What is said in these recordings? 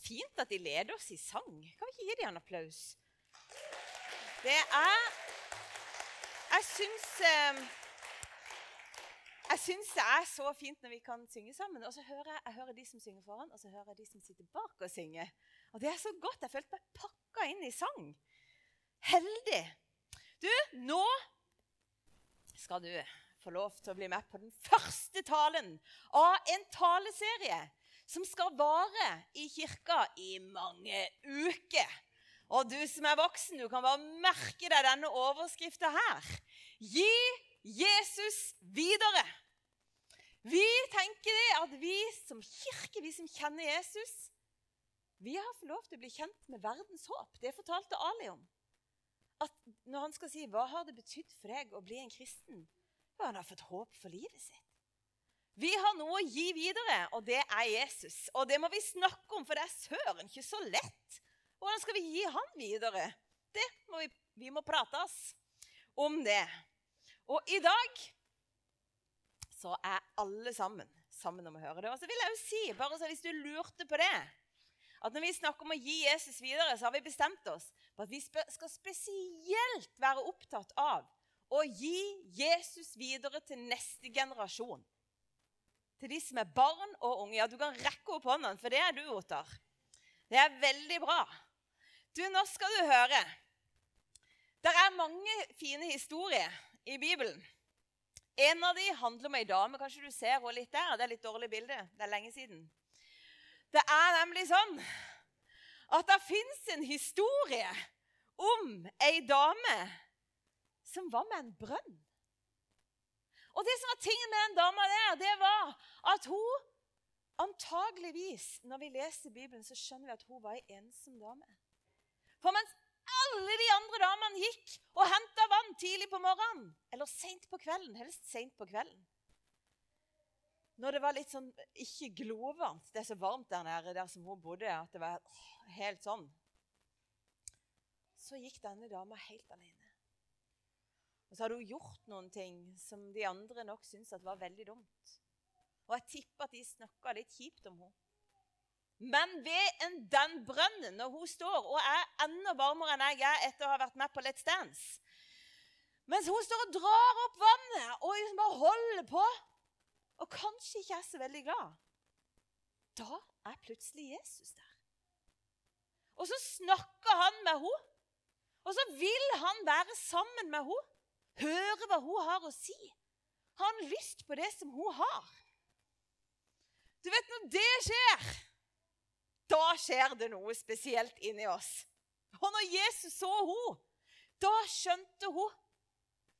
fint at de leder oss i sang. Kan vi ikke gi dem en applaus? Det er Jeg syns eh, jeg syns det er så fint når vi kan synge sammen. Og så hører jeg, jeg hører de som synger foran, og så hører jeg de som sitter bak og synger. Og det er så godt. Jeg følte meg pakka inn i sang. Heldig. Du, nå skal du få lov til å bli med på den første talen av en taleserie som skal vare i kirka i mange uker. Og du som er voksen, du kan bare merke deg denne overskrifta her. Gi Jesus videre. Vi tenker det at vi som kirke, vi som kjenner Jesus, vi har fått lov til å bli kjent med verdens håp. Det fortalte Ali om. At når han skal si 'Hva har det betydd for deg å bli en kristen?' Jo, han har fått håp for livet sitt. Vi har noe å gi videre, og det er Jesus. Og det må vi snakke om, for det er søren ikke så lett. Hvordan skal vi gi han videre? Det må vi, vi må prate oss om det. Og i dag så er alle sammen sammen om å høre det. Og så vil jeg jo si, bare så hvis du lurte på det at Når vi snakker om å gi Jesus videre, så har vi bestemt oss på at vi skal spesielt være opptatt av å gi Jesus videre til neste generasjon. Til de som er barn og unge. Ja, Du kan rekke opp hånden, for det er du, Otter. Det er veldig bra. Du, nå skal du høre. Det er mange fine historier i Bibelen. En av de handler om ei dame. Kanskje du ser henne litt der? Det er litt dårlig bilde. Det er lenge siden. Det er nemlig sånn at det fins en historie om ei dame som var med en brønn. Og det som var tingen med den dama der, det var at hun antageligvis Når vi leser Bibelen, så skjønner vi at hun var ei ensom dame. For mens alle de andre damene gikk og henta vann tidlig på morgenen, eller seint på kvelden, helst seint på kvelden, når det var litt sånn ikke glovarmt Det er så varmt der nede der som hun bodde, at det var helt sånn Så gikk denne dama helt alene. Og så hadde hun gjort noen ting som de andre nok syntes var veldig dumt. Og jeg tipper at de snakka litt kjipt om henne. Men ved en, den brønnen, når hun står og er enda varmere enn jeg er etter å ha vært med på Let's Dance Mens hun står og drar opp vannet og liksom bare holder på og kanskje ikke er så veldig glad, da er plutselig Jesus der. Og så snakker han med henne. Og så vil han være sammen med henne. Høre hva hun har å si. Har han lyst på det som hun har? Du vet, når det skjer, da skjer det noe spesielt inni oss. Og når Jesus så henne, da skjønte hun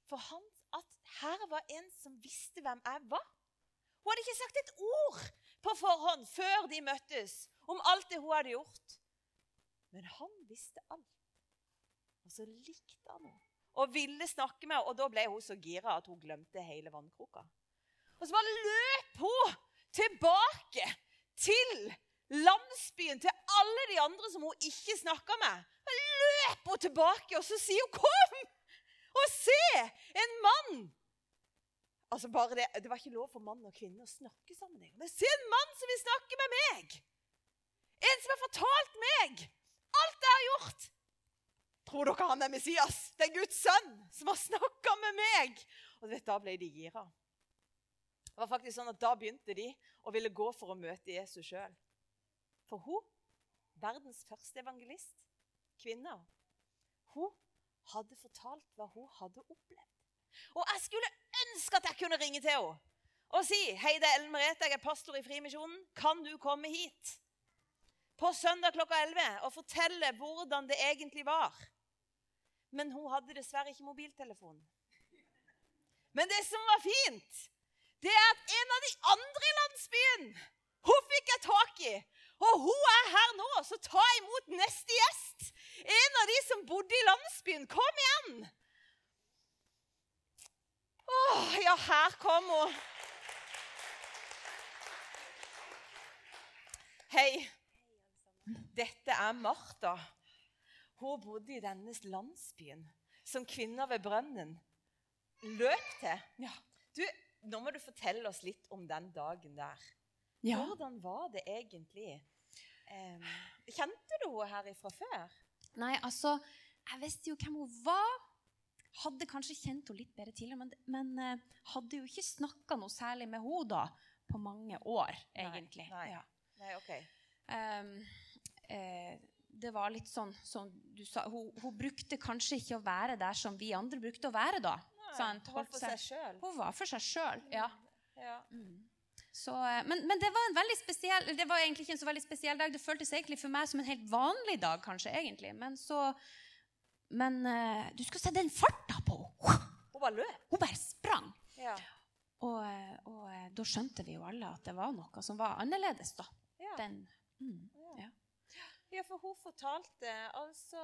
for han at her var en som visste hvem jeg var. Hun hadde ikke sagt et ord på forhånd før de møttes om alt det hun hadde gjort. Men han visste alt. Og så likte han henne og ville snakke med henne. Og da ble hun så gira at hun glemte hele vannkroka. Og så bare løp hun tilbake til landsbyen, til alle de andre som hun ikke snakka med. Så løp hun tilbake, og så sier hun 'Kom og se! En mann Altså bare det, det var ikke lov for mann og kvinne å snakke sammen. Men se en mann som vil snakke med meg! En som har fortalt meg alt jeg har gjort! Tror dere han er Messias? Det er Guds sønn som har snakka med meg! Og vet, Da ble de gira. Det var faktisk sånn at Da begynte de å ville gå for å møte Jesus sjøl. For hun, verdens første evangelist, kvinna, hun hadde fortalt hva hun hadde opplevd. Og jeg skulle ønske at jeg kunne ringe til henne og si hei, det er Ellen Merete, jeg er pastor i Frimisjonen. Kan du komme hit på søndag klokka 11 og fortelle hvordan det egentlig var? Men hun hadde dessverre ikke mobiltelefon. Men det som var fint, det er at en av de andre i landsbyen hun fikk jeg tak i. Og hun er her nå, så ta imot neste gjest. En av de som bodde i landsbyen. Kom igjen! Åh, ja, her kom hun. Hei. Dette er Martha. Hun bodde i denne landsbyen som kvinner ved brønnen løp til. Ja. Du, Nå må du fortelle oss litt om den dagen der. Ja. Hvordan var det egentlig? Um, kjente du henne her fra før? Nei, altså, jeg visste jo hvem hun var. Hadde kanskje kjent henne litt bedre tidligere, men, men uh, hadde jo ikke snakka noe særlig med henne da på mange år, egentlig. nei. Ja. Nei, OK. Um, eh, det var litt sånn som du sa, hun, hun brukte kanskje ikke å være der som vi andre brukte å være da. Sant, Hun var seg-. Hun var for seg sjøl, ja. Ja. Så, eh, men, men det var en veldig spesiell Det var egentlig ikke en så veldig spesiell dag. Det føltes egentlig for meg som en helt vanlig dag, kanskje. egentlig. Men så Men eh, du skulle se den farta på henne! Hun bare løp. Hun bare sprang. Ja. Og, eh, og da skjønte vi jo alle at det var noe som var annerledes. da. Ja. Den, mm, ja. for hun fortalte altså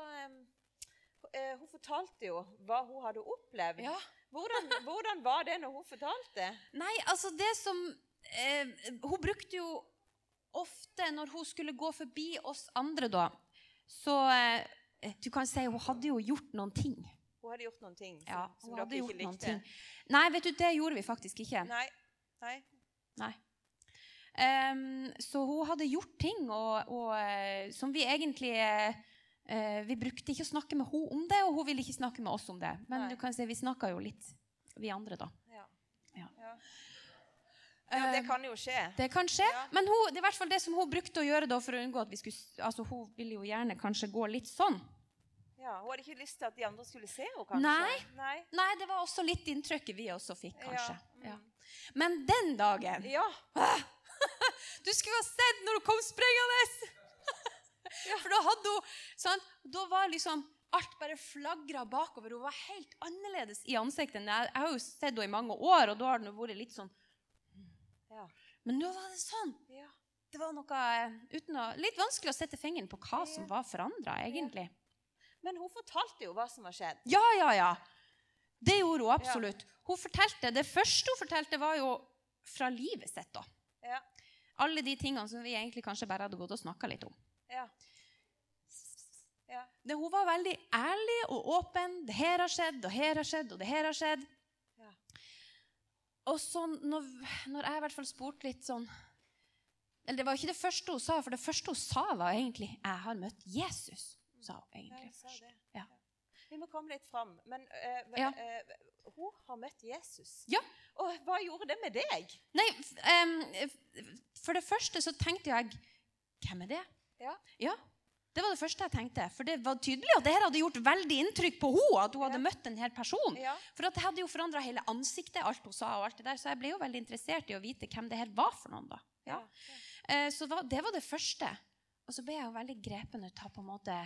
eh, Hun fortalte jo hva hun hadde opplevd. Ja. Hvordan, hvordan var det når hun fortalte? Nei, altså det som eh, Hun brukte jo ofte når hun skulle gå forbi oss andre, da Så eh, du kan si hun hadde jo gjort noen ting. Hun hadde gjort noen ting som, Ja, som hun dere ikke likte. Nei, vet du, det gjorde vi faktisk ikke. Nei. Nei. Nei. Ehm, så hun hadde gjort ting og, og, eh, som vi egentlig eh, eh, Vi brukte ikke å snakke med henne om det, og hun ville ikke snakke med oss om det. Men Nei. du kan si, vi snakka jo litt, vi andre, da. Ja. Ja. Ja. ja, det Eh, kan jo skje. Det kan skje, Ja. men hun, det er i hvert fall det som hun brukte å gjøre da, for å unngå at vi skulle altså Hun ville jo gjerne kanskje gå litt sånn. Ja, hun hadde ikke lyst til at de andre skulle se henne, kanskje? Nei. Nei. Nei, det var også litt inntrykket vi også fikk, kanskje. Ja. Ja. Mm. Men den dagen Ja. Du skulle ha sett når hun kom sprengende! For da hadde hun sant? Da var liksom alt bare flagra bakover. Hun var helt annerledes i ansiktet. Jeg, jeg har jo sett henne i mange år, og da har jo vært litt sånn Ja. Men nå var det sånn. ja. Det var noe eh, å, Litt vanskelig å sette fingeren på hva som var forandra, egentlig. Men hun fortalte jo hva som var skjedd. Ja, ja, ja. Det gjorde hun absolutt. Hun fortalte, Det første hun fortalte, var jo fra livet sitt. da. Ja. Alle de tingene som vi egentlig kanskje bare hadde gått og snakka litt om. Ja. ja. Det, hun var veldig ærlig og åpen. Det her har skjedd, og her har skjedd, og det her har skjedd. Ja. Og så når, når jeg i hvert fall spurte litt sånn Eller det var ikke det første hun sa, for det første hun sa, var egentlig 'Jeg har møtt Jesus'. sa hun Ja, egentlig hun sa først. Ja. Vi må komme litt fram. Men uh, Ja. uh, hun har møtt Jesus. Ja. Og hva gjorde det med deg? Nei, um, for det første så tenkte jeg Hvem er det? Ja. Det var det første jeg tenkte. For det var tydelig at det her hadde gjort veldig inntrykk på henne. At hun hadde møtt denne personen. Ja. For det hadde jo forandra hele ansiktet, alt hun sa. og alt det der, Så jeg ble jo veldig interessert i å vite hvem det her var for noen. da. Ja. Eh, Så det var det første. Og så ble jeg jo veldig grepen ut av på en måte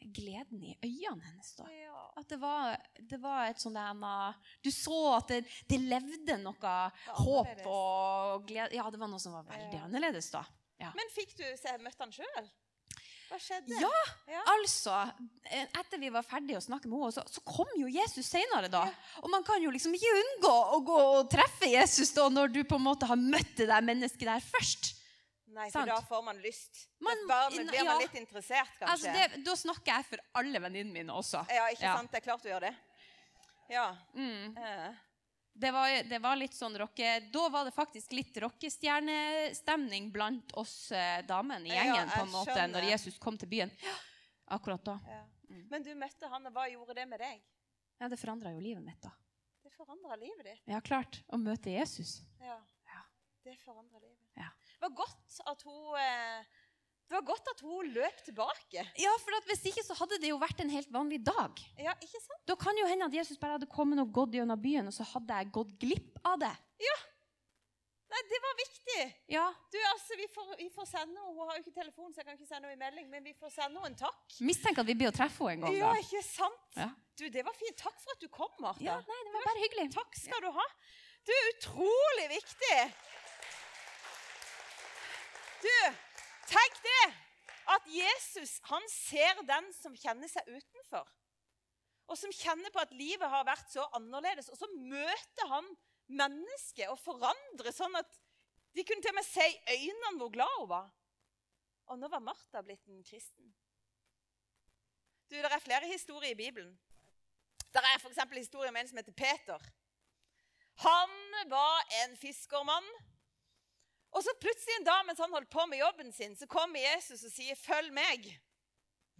gleden i øynene hennes. da. Ja. At det var, det var et sånt der, Du så at det, det levde noe håp og glede. Ja, det var noe som var veldig Ja. annerledes da. Men fikk du se møtte han sjøl? Hva skjedde? Ja, Ja. altså eh, Etter vi var ferdige å snakke med henne, så, så kom jo Jesus senere, da. Og man kan jo liksom ikke unngå å gå og treffe Jesus da, når du på en måte har møtt det der mennesket der først. Nei, for Sant. da får man lyst. Man- bare, blir man ja. litt interessert, kanskje. Altså, det, Da snakker jeg for alle venninnene mine også. Ja, ikke Ja. sant? Det er klart du gjør det. Ja. Mm. eh, Det var, det var litt sånn rocke... Da var det faktisk litt rockestjernestemning blant oss eh, damene i gjengen ja, på en måte, skjønner. når Jesus kom til byen. Ja, akkurat da. ja. Mm. Men du møtte han, og hva gjorde det med deg? Ja, Det forandra jo livet mitt, da. Det forandra livet ditt. Ja, klart. Å møte Jesus. Ja. Ja. Det forandra livet. Ja. Det var godt at hun eh, Det var godt at hun løp tilbake. Ja, for at Hvis ikke så hadde det jo vært en helt vanlig dag. Ja, ikke sant? Da kan jo hende at Jesus bare hadde kommet og gått gjennom byen, og så hadde jeg gått glipp av det. Ja. Nei, det var viktig. Ja, Du, altså, vi får, vi får sende henne Hun har jo ikke telefon, så jeg kan ikke sende henne en melding, men vi får sende henne en takk. Mistenker at vi blir å treffe henne en gang. Da. Ja, ikke sant? Ja. Du, det var fint. Takk for at du kom, Martha. Ja, nei, det var bare hyggelig. Takk skal du ha. Du er utrolig viktig. Du, tenk det! At Jesus han ser den som kjenner seg utenfor. Og som kjenner på at livet har vært så annerledes. Og så møter han mennesket og forandrer sånn at de kunne til og med se i øynene hvor glad hun var. Og nå var Martha blitt en kristen. Du, Det er flere historier i Bibelen. Der er f.eks. historien om en som heter Peter. Han var en fiskermann. Og så plutselig en dag mens han holdt på med jobben sin, så kommer Jesus og sier, 'Følg meg'.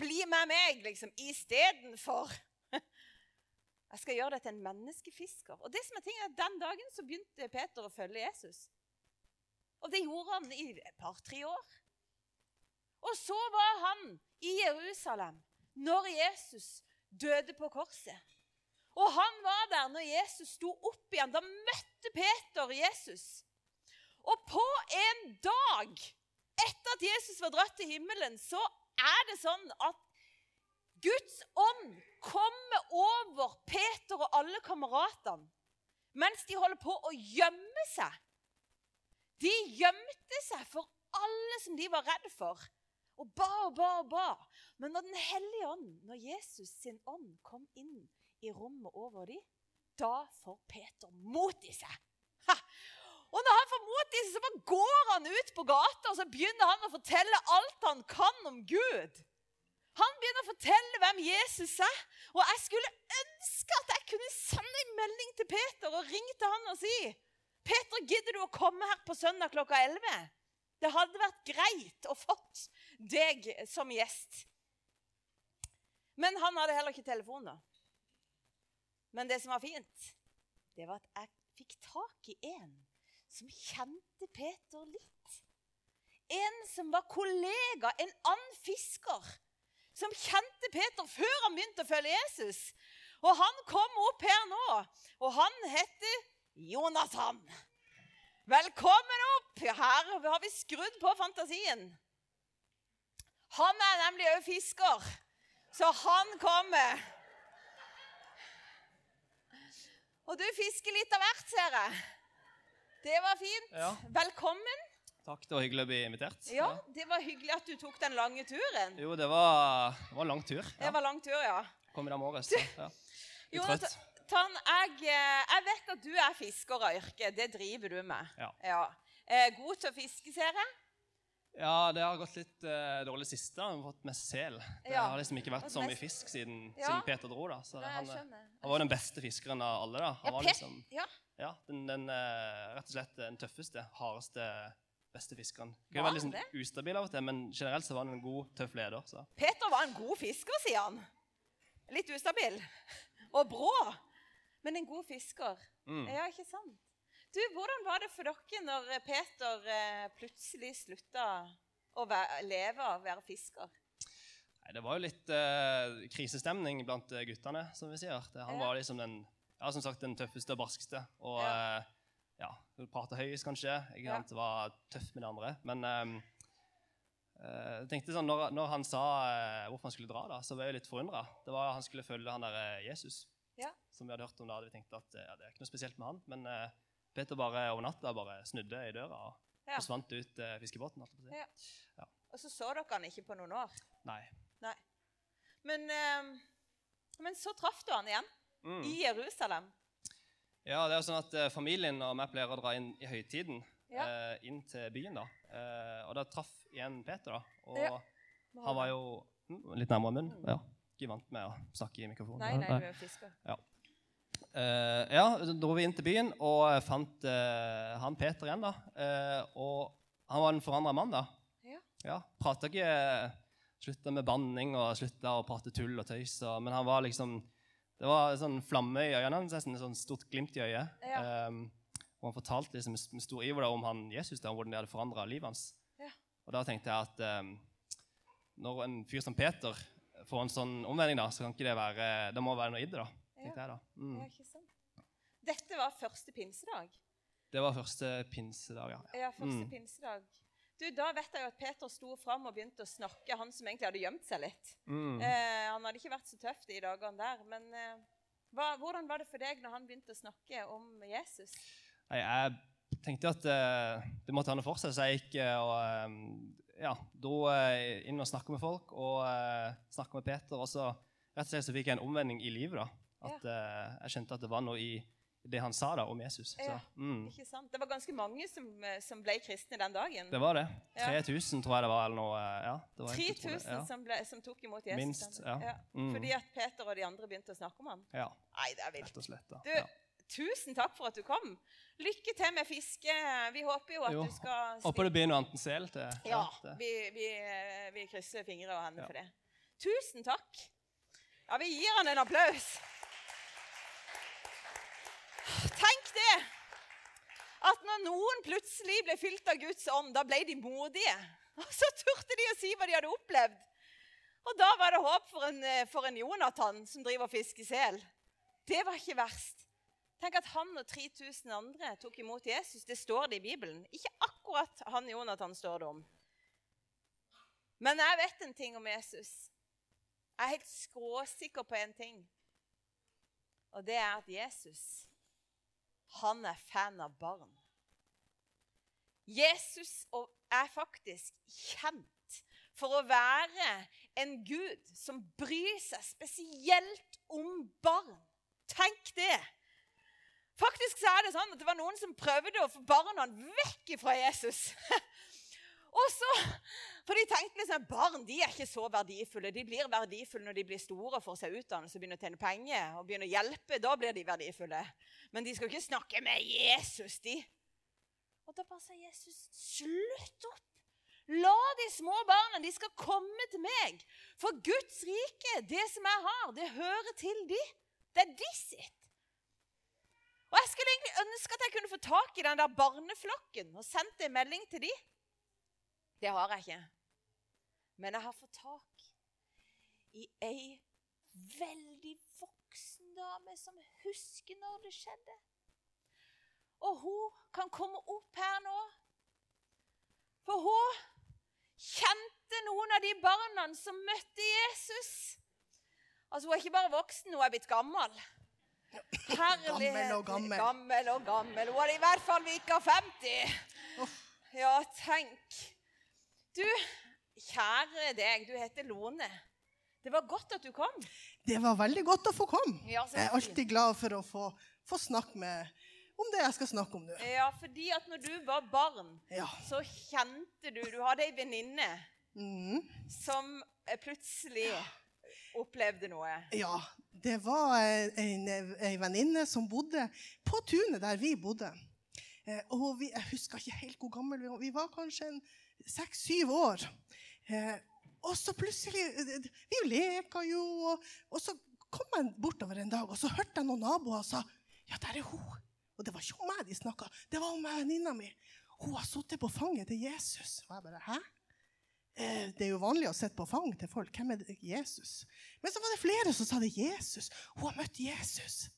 Bli med meg, liksom, istedenfor. Jeg skal gjøre deg til en menneskefisker. Og det som er ting er at Den dagen så begynte Peter å følge Jesus. Og det gjorde han i et par-tre år. Og så var han i Jerusalem når Jesus døde på korset. Og han var der når Jesus sto opp igjen. Da møtte Peter Jesus. Og på en dag etter at Jesus var dratt til himmelen, så er det sånn at Guds ånd kommer over Peter og alle kameratene mens de holder på å gjemme seg. De gjemte seg for alle som de var redd for, og ba og ba og ba. Men når Den hellige ånd, når Jesus sin ånd kom inn i rommet over dem, da får Peter mot i seg. Seg, så bare går han ut på gata og så begynner han å fortelle alt han kan om Gud. Han begynner å fortelle hvem Jesus er. Og jeg skulle ønske at jeg kunne sende en melding til Peter og ringe til han og si Peter, gidder du å komme her på søndag klokka 11? Det hadde vært greit å fått deg som gjest. Men han hadde heller ikke telefon, da. Men det som var fint, det var at jeg fikk tak i en som kjente Peter litt. En som var kollega, en annen fisker, som kjente Peter før han begynte å følge Jesus. Og han kom opp her nå, og han heter Jonathan. Velkommen opp! Her har vi skrudd på fantasien. Han er nemlig òg fisker, så han kommer. Og du fisker litt av hvert, ser jeg. Det var fint. Ja. Velkommen. Takk, det var hyggelig å bli invitert. Ja, Det var hyggelig at du tok den lange turen. Jo, det var, det var lang tur. Det var lang tur, ja. Kom i dag morges. Ja. Jonathan, jeg, eh, jeg vet at du er fisker av yrke. Det driver du med. Ja. ja. god til å fiske, ser jeg. ja, det har gått litt uh, dårlig siste. Vi har fått mest sel. Det Ja. har liksom ikke vært så mye fisk siden, Ja. siden Peter dro. da. Så Nei, han, eh, han var den beste fiskeren av alle. da. Ja, Han var Pe- liksom, ja. den, den eh, rett og slett den tøffeste, hardeste, beste fiskeren. Var være litt sånn ustabil av og til, men generelt så var han en god, tøff leder. så. Peter var en god fisker, sier han. Litt ustabil. Og brå. Men en god fisker. Mm. Ja, ikke sant? Du, Hvordan var det for dere når Peter eh, plutselig slutta å være, leve av å være fisker? Nei, det var jo litt eh, krisestemning blant eh, guttene, som vi sier. Han var liksom den, ja, som sagt, den tøffeste og barskeste. Og Ja. ja, ja prate høyest, kanskje. Ikke Ja. Var tøff med de andre. Men eh, jeg tenkte sånn, når, når han sa eh, hvorfor han skulle dra, da, så var jeg litt forundra. Det var Han skulle følge han der eh, Jesus, Ja. som vi hadde hørt om da. hadde Vi tenkt at eh, ja, det er ikke noe spesielt med han. Men uh, Peter bare over natta bare snudde i døra og forsvant ut uh, fiskebåten. Og så så dere han ikke på noen år. Nei. Nei. Men, eh, men så traff du han igjen Mm. i Jerusalem. Ja, det er jo sånn at eh, Familien og vi pleier å dra inn i høytiden. Ja. eh, inn til byen. da. Eh, og da traff igjen Peter. da. Og Ja. han var jo mm, litt nærmere munnen. Ja. Ikke vant med å snakke i mikrofonen. Nei, nei, du er fisker. Eh, ja, så dro vi inn til byen og fant eh, han Peter igjen. da. Eh, og han var en forandra mann. da. Ja. Ja, Prata ikke Slutta med banning og slutta å prate tull og tøys. Og, men han var liksom Det var en sånn flamme i øynene hans, nesten et sånn stort glimt i øyet. Ja. Um, og han fortalte liksom med stor iver om han Jesus, der, hvordan det hadde forandra livet hans. Ja. Og da tenkte jeg at um, når en fyr som Peter får en sånn omvending, da, så kan ikke det være Det må være noe i det, da. tenkte jeg da. Mm. Ja, ikke sant? Dette var første pinsedag. Det var første pinsedag, ja. Ja, første Mm. pinsedag. Du, Da vet jeg jo at Peter sto fram og begynte å snakke, han som egentlig hadde gjemt seg litt. Mm. Eh, han hadde ikke vært så tøff de dagene der. Men eh, hva, hvordan var det for deg når han begynte å snakke om Jesus? Nei, jeg tenkte at eh, det måtte ha noe for seg, så jeg gikk eh, og eh, ja, dro eh, inn og snakka med folk. Og eh, snakka med Peter. Og så rett og slett så fikk jeg en omvending i livet. da. At eh, Jeg skjønte at det var noe i det han sa da om Jesus. Så, mm, Ikke sant? Det var ganske mange som, eh, som ble kristne den dagen. det var det. Ja. 3000, tror jeg det var. eller noe. eh, ja, det var helt utrolig. 3000 som, ble, som tok imot Jesus. Minst, ja. ja. Mm. Fordi at Peter og de andre begynte å snakke om ham. Ja, Nei, det er rett vilt. og slett. da. Du, Ja. Tusen takk for at du kom. Lykke til med fiske. Vi håper jo at Jo, du skal Håper det blir noe annet enn sel til. Ja, vi, vi, vi krysser fingre og hender Ja. for det. Tusen takk. Ja, vi gir han en applaus. Tenk det! At når noen plutselig ble fylt av Guds ånd, da ble de modige. Og så turte de å si hva de hadde opplevd. Og da var det håp for en, eh, for en Jonathan som driver og fisker sel. Det var ikke verst. Tenk at han og 3000 andre tok imot Jesus. Det står det i Bibelen. Ikke akkurat han Jonathan står det om. Men jeg vet en ting om Jesus. Jeg er helt skråsikker på en ting. Og det er at Jesus, han er fan av barn. Jesus er faktisk kjent for å være en gud som bryr seg spesielt om barn. Tenk det! Faktisk så er det sånn at det var noen som prøvde å få barna vekk fra Jesus. og så, For de tenkte liksom barn de er ikke så verdifulle. De blir verdifulle når de blir store og får seg utdannelse og begynner å tjene penger og begynner å hjelpe. Da blir de verdifulle. Men de skal ikke snakke med Jesus, de. Og da bare sa Jesus, slutt opp. La de små barna de skal komme til meg. For Guds rike, det som jeg har, det hører til de. Det er de sitt. Og Jeg skulle egentlig ønske at jeg kunne få tak i den der barneflokken og sendt en melding til de. Det har jeg ikke. Men jeg har fått tak i ei veldig voksen dame som husker når det skjedde. Og hun kan komme opp her nå. For hun kjente noen av de barna som møtte Jesus. Altså, Hun er ikke bare voksen, hun er blitt gammel. Herlighet. Gammel og gammel. Gammel og gammel. Hun hadde i hvert fall vika 50. Ja, tenk. Du, kjære deg, du heter Lone. Det var godt at du kom. Det var veldig godt å få komme. Ja, Jeg er alltid glad for å få, få snakke med om det jeg skal snakke om nå. Ja, fordi at når du var barn, Ja. så kjente du Du hadde ei venninne mm. som eh, plutselig opplevde noe. ja. Det var eh, en, ei venninne som bodde på tunet der vi bodde. Eh, Og vi, jeg husker ikke helt hvor gammel vi var. Vi var kanskje en seks-syv år. Eh, Og så plutselig Vi leka jo, og, og så kom jeg bortover en dag, og så hørte jeg noen naboer sa Ja, der er hun. Og det var ikke om meg de snakka, det var om venninna mi. Hun har sittet på fanget til Jesus. Og jeg bare Hæ? Eh, Det er jo vanlig å sitte på fang til folk. Hvem er det? Jesus. Men så var det flere som sa det. Jesus. Hun har møtt Jesus.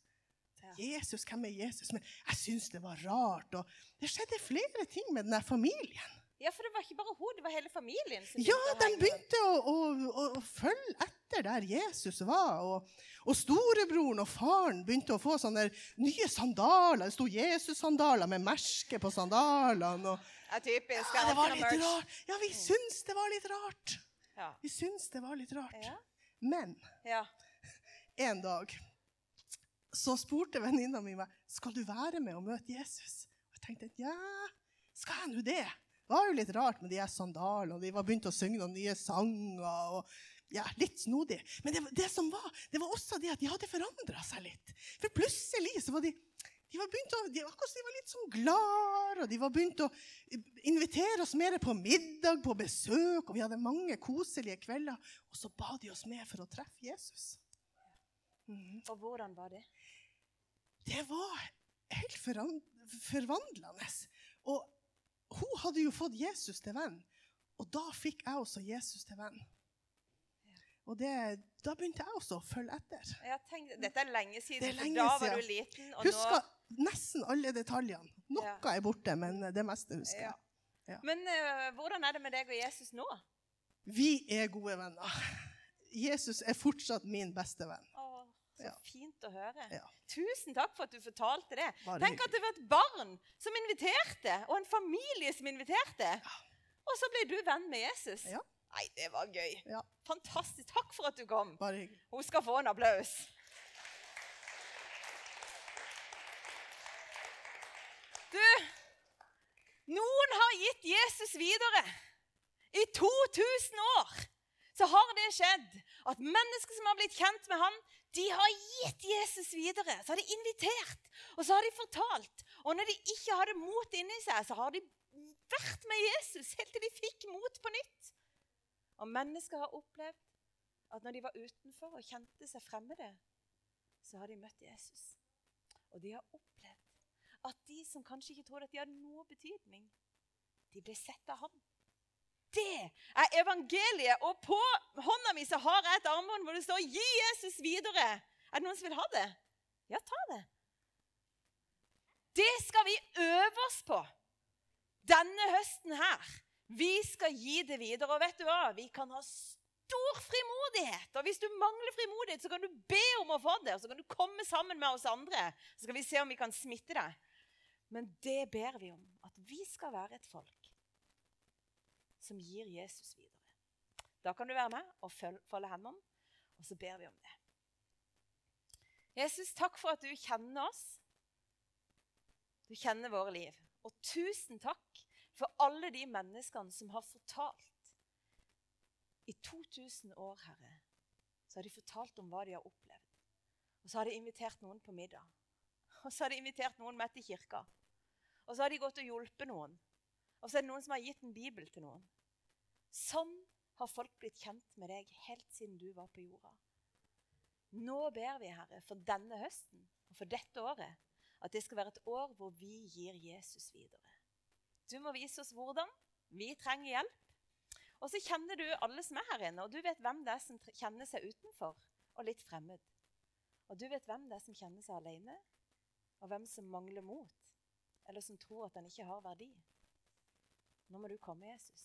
Jesus, hvem er Jesus? Men jeg syns det var rart. Og det skjedde flere ting med denne familien. Ja, for det var ikke bare hun, det var hele familien. som Ja, de begynte å, å, å, å følge etter der Jesus var. Og, og storebroren og faren begynte å få sånne nye sandaler. Det sto Jesus-sandaler med merke på sandalene. Og, Ja, typisk. ja, det var litt rart. Ja, vi syns det var litt rart. Ja. Vi syns det var litt rart. Ja. Men ja. en dag så spurte venninna mi meg skal du være med og møte Jesus. Og jeg tenkte ja, skal jeg nå det? Var jo litt rart med de her sandalene, og de var begynt å synge noen nye sanger. og ja, Litt snodig. Men det, det som var, det var også det at de hadde forandra seg litt. For plutselig så var de de var begynt å, de, de var litt sånn glad, og de var begynt å invitere oss mer på middag, på besøk, og vi hadde mange koselige kvelder. Og så ba de oss med for å treffe Jesus. Mm. Og hvordan var det? Det var helt forvandlende. Og hun hadde jo fått Jesus til venn, og da fikk jeg også Jesus til venn. Og det, da begynte jeg også å følge etter. Tenkte, dette er lenge siden, Det er lenge da var siden. du liten. Og Husker nesten alle detaljene. Noe Ja. er borte, men det meste husker jeg. Ja. Men uh, hvordan er det med deg og Jesus nå? Vi er gode venner. Jesus er fortsatt min beste venn. Å, så Ja. fint å høre. Ja. Tusen takk for at du fortalte det. Bare Tenk at det var et barn som inviterte, og en familie som inviterte. Og så ble du venn med Jesus. Ja. Nei, det var gøy. Ja. Fantastisk. Takk for at du kom. Bare hyggelig. Hun skal få en applaus. Du, noen har gitt Jesus videre. I 2000 år så har det skjedd at mennesker som har blitt kjent med ham, de har gitt Jesus videre. Så har de invitert, og så har de fortalt. Og når de ikke hadde mot inni seg, så har de vært med Jesus helt til de fikk mot på nytt. Og mennesker har opplevd at når de var utenfor og kjente seg fremmede, så har de møtt Jesus. Og de har opplevd at de som kanskje ikke trodde at de hadde noe betydning, de ble sett av ham. Det er evangeliet. Og på hånda mi så har jeg et armbånd hvor det står 'Gi Jesus videre'. Er det noen som vil ha det? Ja, ta det. Det skal vi øve oss på denne høsten her. Vi skal gi det videre. Og vet du hva? Vi kan ha stor frimodighet. Og hvis du mangler frimodighet, så kan du be om å få det. Og så kan du komme sammen med oss andre. Så skal vi se om vi kan smitte deg. Men det ber vi om. At vi skal være et folk som gir Jesus videre. Da kan du være med og folde hendene, og så ber vi om det. Jesus, takk for at du kjenner oss. Du kjenner våre liv. Og tusen takk for alle de menneskene som har fortalt. I 2000 år, Herre, så har de fortalt om hva de har opplevd. Og så har de invitert noen på middag. Og så har de invitert noen med til kirka. Og så har de gått og hjulpet noen. Og så er det noen som har gitt en bibel til noen. Sånn har folk blitt kjent med deg helt siden du var på jorda. Nå ber vi, Herre, for denne høsten og for dette året, at det skal være et år hvor vi gir Jesus videre. Du må vise oss hvordan. Vi trenger hjelp. Og så kjenner du alle som er her inne, og du vet hvem det er som kjenner seg utenfor og litt fremmed. Og du vet hvem det er som kjenner seg alene, og hvem som mangler mot, eller som tror at han ikke har verdi. Nå må du komme, Jesus.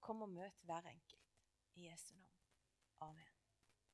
Kom og møt hver enkelt. I Jesu navn. Amen.